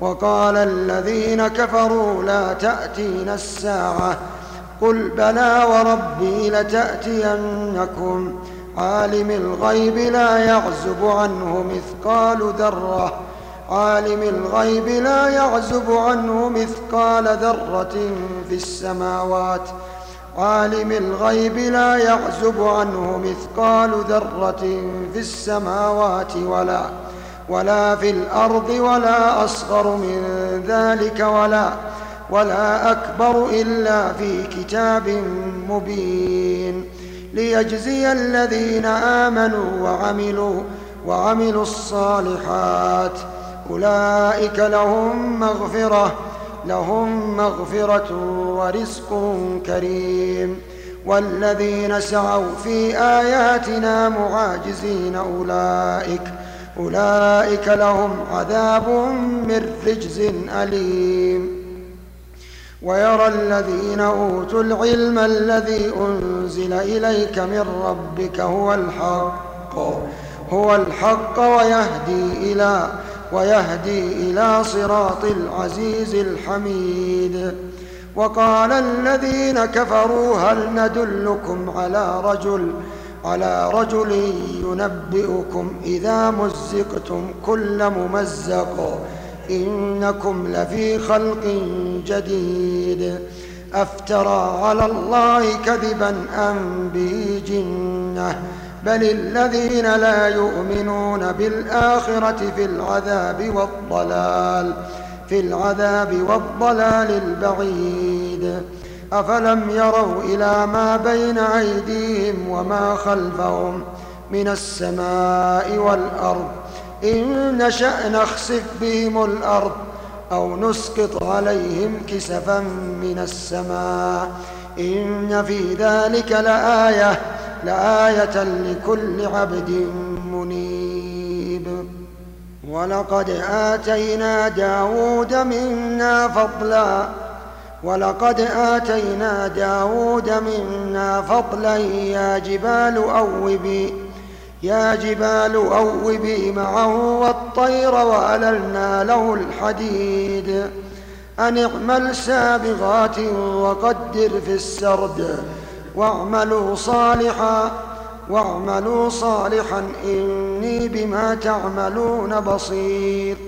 وقال الذين كفروا لا تأتين الساعة قل بلى وربي لتأتينكم. عالم الغيب لا يعزب عنه مثقال ذرة. عالم الغيب لا يعزب عنه مثقال ذرة في السماوات. عالم الغيب لا يعزب عنه مثقال ذرة في السماوات ولا ولا في الأرض ولا أصغر من ذلك ولا ولا أكبر إلا في كتاب مبين ليجزي الذين آمنوا وعملوا وعملوا الصالحات. أولئك لهم مغفرة لهم مغفرة ورزق كريم. والذين سعوا في آياتنا معاجزين أولئك أولئك لهم عذاب من رجز أليم. ويرى الذين أوتوا العلم الذي أنزل إليك من ربك هو الحق هو الحق ويهدي إلى ويهدي إلى صراط العزيز الحميد. وقال الذين كفروا هل ندلكم على رجل على رجل ينبئكم إذا مزقتم كل ممزق إنكم لفي خلق جديد. أفترى على الله كذبا أم به جنة بل الذين لا يؤمنون بالآخرة في العذاب والضلال في العذاب والضلال البعيد. أفلم يروا إلى ما بين أيديهم وما خلفهم من السماء والأرض. إن نشأ نخسف بهم الأرض أو نسقط عليهم كسفا من السماء. إن في ذلك لآية لآية لكل عبد منيب. ولقد آتينا داود منا فضلاً ولقد آتينا داود منا فضلا يا جبال أوبي يا جبال أوبي معه والطير وأللنا له الحديد. أن اعمل سابغات وقدر في السرد واعملوا صالحا واعملوا صالحا إني بما تعملون بصير.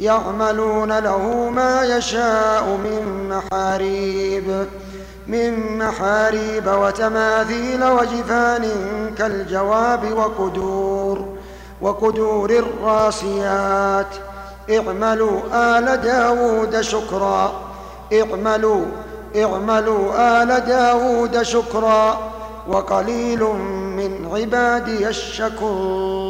يعملون له ما يشاء من محاريب من محاريب وتماثيل وجفان كالجواب وقدور وقدور الراسيات. اعملوا آل داود شكرا. اعملوا اعملوا آل داود شكرا. وقليل من عبادي الشكور.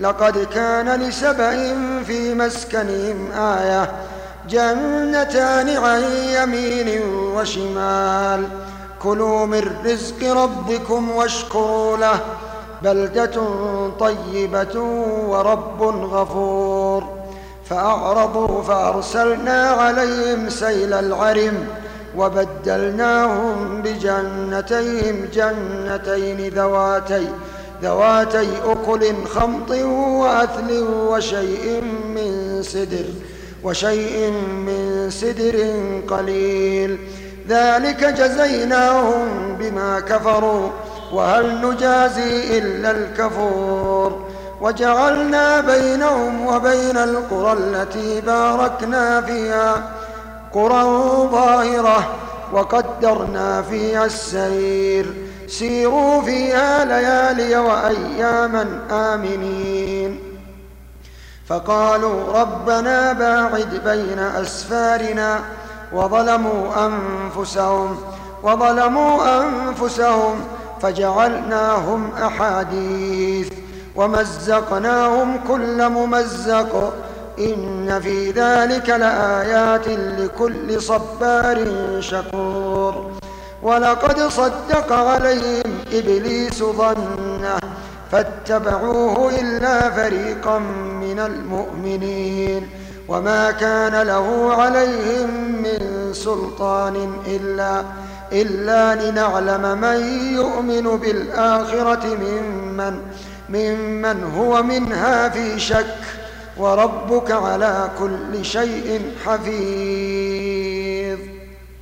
لقد كان لسبإ في مسكنهم آية جنتان عن يمين وشمال. كلوا من رزق ربكم واشكروا له. بلدة طيبة ورب غفور. فأعرضوا فأرسلنا عليهم سيل العرم وبدلناهم بجنتيهم جنتين ذواتي ذواتي أكل خمط وأثل وشيء من سدر وشيء من سدر قليل. ذلك جزيناهم بما كفروا وهل نجازي إلا الكفور. وجعلنا بينهم وبين القرى التي باركنا فيها قرى ظاهرة وقدرنا فيها السير سيروا فيها ليالي وأياما آمنين. فقالوا ربنا باعد بين أسفارنا وظلموا أنفسهم وظلموا أنفسهم فجعلناهم أحاديث ومزقناهم كل ممزق. إن في ذلك لآيات لكل صبار شكور. ولقد صدق عليهم إبليس ظنه فاتبعوه إلا فريقا من المؤمنين وما كان له عليهم من سلطان إلا إلا لنعلم من يؤمن بالآخرة ممن ممن هو منها في شك وربك على كل شيء حفيظ.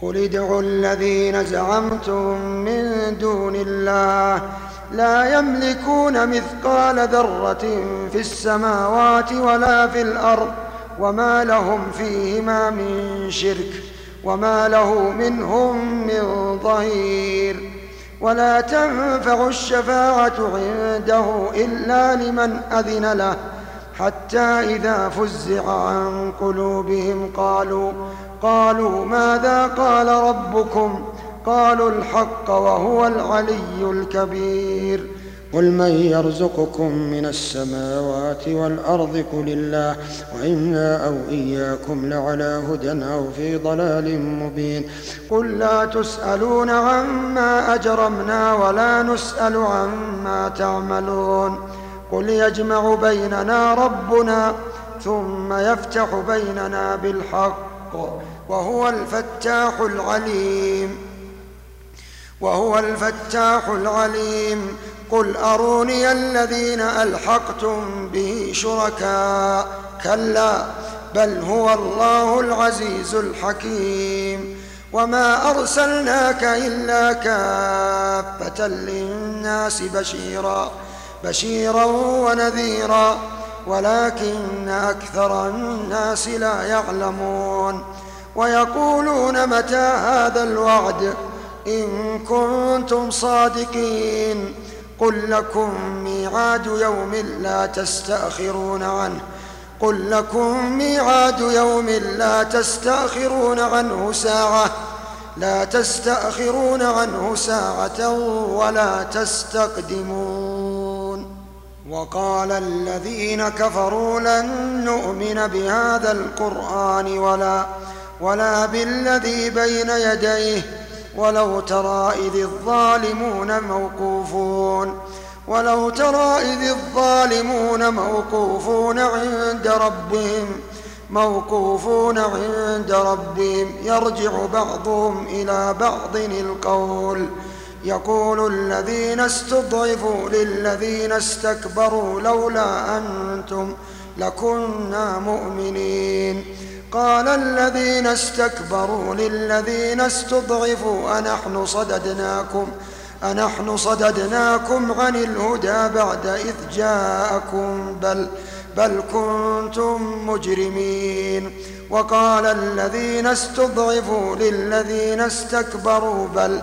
قل ادعوا الذين زعمتم من دون الله لا يملكون مثقال ذرة في السماوات ولا في الأرض وما لهم فيهما من شرك وما له منهم من ظهير ولا تنفع الشفاعة عنده إلا لمن أذن له حتى إذا فزع عن قلوبهم قالوا قالوا ماذا قال ربكم؟ قالوا الحق وهو العلي الكبير. قل من يرزقكم من السماوات والأرض قل الله وإنا أو إياكم لعلى هدى أو في ضلال مبين. قل لا تسألون عما أجرمنا ولا نسأل عما تعملون. قل يجمع بيننا ربنا ثم يفتح بيننا بالحق. وهو الفتاح العليم. وهو الفتاح العليم. قل أروني الذين ألحقتم به شركاء. كلا بل هو الله العزيز الحكيم. وما أرسلناك إلا كافة للناس بشيرا بشيرا ونذيرا. ولكن أكثر الناس لا يعلمون ويقولون متى هذا الوعد إن كنتم صادقين قل لكم ميعاد يوم لا تستأخرون عنه قل لكم ميعاد يوم لا تستأخرون عنه ساعة لا تستأخرون عنه ساعة ولا تستقدمون وقال الذين كفروا لن نؤمن بهذا القرآن ولا ولا بالذي بين يديه ولو ترى إذ الظالمون موقوفون ولو ترى إذ الظالمون موقوفون عند ربهم موقوفون عند ربهم يرجع بعضهم إلى بعض القول. يقول الذين استضعفوا للذين استكبروا لولا أنتم لكنا مؤمنين. قال الذين استكبروا للذين استضعفوا أنحن صددناكم أنحن صددناكم عن الهدى بعد إذ جاءكم بل بل كنتم مجرمين. وقال الذين استضعفوا للذين استكبروا بل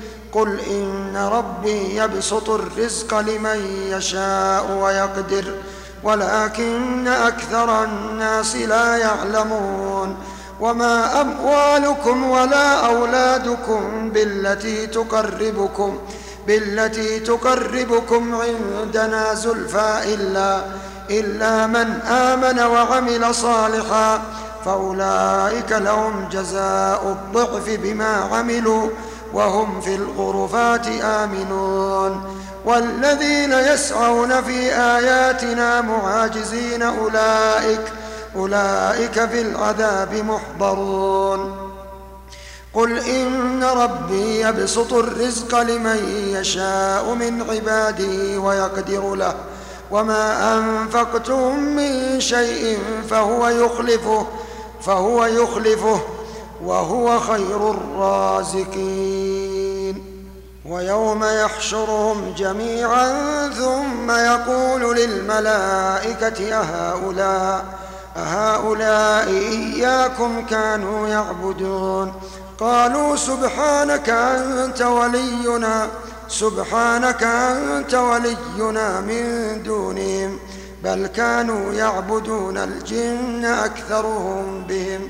قل إن ربي يبسط الرزق لمن يشاء ويقدر ولكن أكثر الناس لا يعلمون. وما أموالكم ولا أولادكم بالتي تقربكم بالتي تقربكم عندنا زلفى إلا إلا من آمن وعمل صالحا فأولئك لهم جزاء الضعف بما عملوا. وهم في الغرفات آمنون والذين يسعون في آياتنا معاجزين أولئك أولئك في العذاب محضرون. قل إن ربي يبسط الرزق لمن يشاء من عباده ويقدر له وما أنفقتم من شيء فهو يخلفه فهو يخلفه. وهو خير الرازقين. ويوم يحشرهم جميعا ثم يقول للملائكة أهؤلاء أهؤلاء إياكم كانوا يعبدون. قالوا سبحانك أنت ولينا سبحانك أنت ولينا من دونهم بل كانوا يعبدون الجن أكثرهم بهم.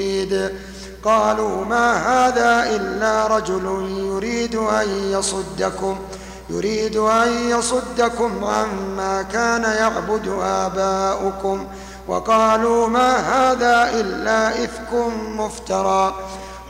قالوا ما هذا إلا رجل يريد أن يصدكم يريد أن يصدكم عما كان يعبد آباؤكم. وقالوا ما هذا إلا إفك مفترى.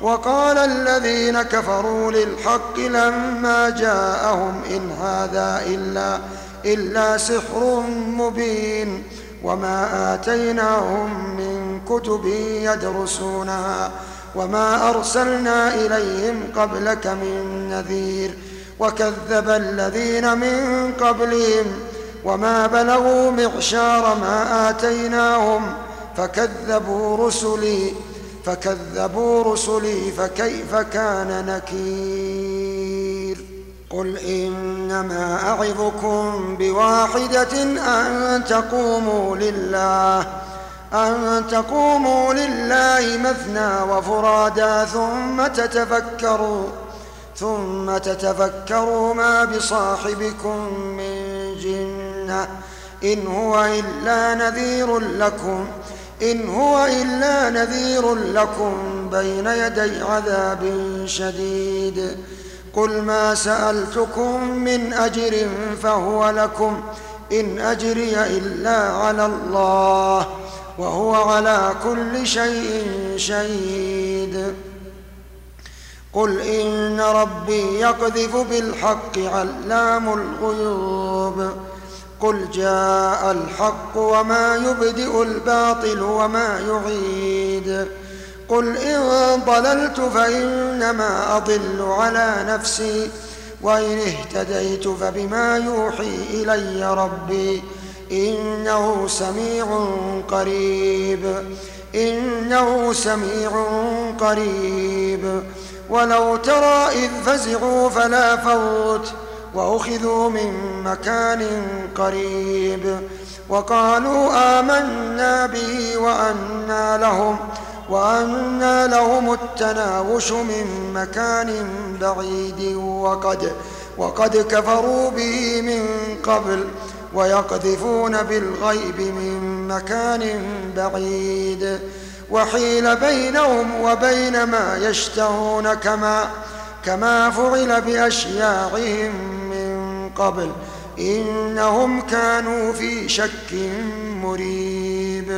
وقال الذين كفروا للحق لما جاءهم إن هذا إلا إلا سحر مبين. وما آتيناهم من كتب يدرسونها. وما أرسلنا إليهم قبلك من نذير وكذب الذين من قبلهم وما بلغوا معشار ما آتيناهم فكذبوا رسلي فكذبوا رسلي فكيف كان نكير قل إنما أعظكم بواحدة أن تقوموا لله أن تقوموا لله مثنى وفرادا ثم تتفكروا ثم تتفكروا ما بصاحبكم من جنة. إن هو إلا نذير لكم إن هو إلا نذير لكم بين يدي عذاب شديد. قل ما سألتكم من أجر فهو لكم. إن أجري إلا على الله. وهو على كل شيء شهيد. قل إن ربي يقذف بالحق علام الغيوب. قل جاء الحق وما يبدئ الباطل وما يعيد. قل إن ضللت فإنما أضل على نفسي. وإن اهتديت فبما يوحي إلي ربي. إنه سميع قريب. إنه سميع قريب. ولو ترى إذ فزعوا فلا فوت وأخذوا من مكان قريب. وقالوا آمنا به وأنا لهم وأنا لهم التناوش من مكان بعيد. وقد وقد كفروا به من قبل ويقذفون بالغيب من مكان بعيد وحيل بينهم وبين ما يشتهون كما كما فعل بأشياعهم من قبل إنهم كانوا في شك مريب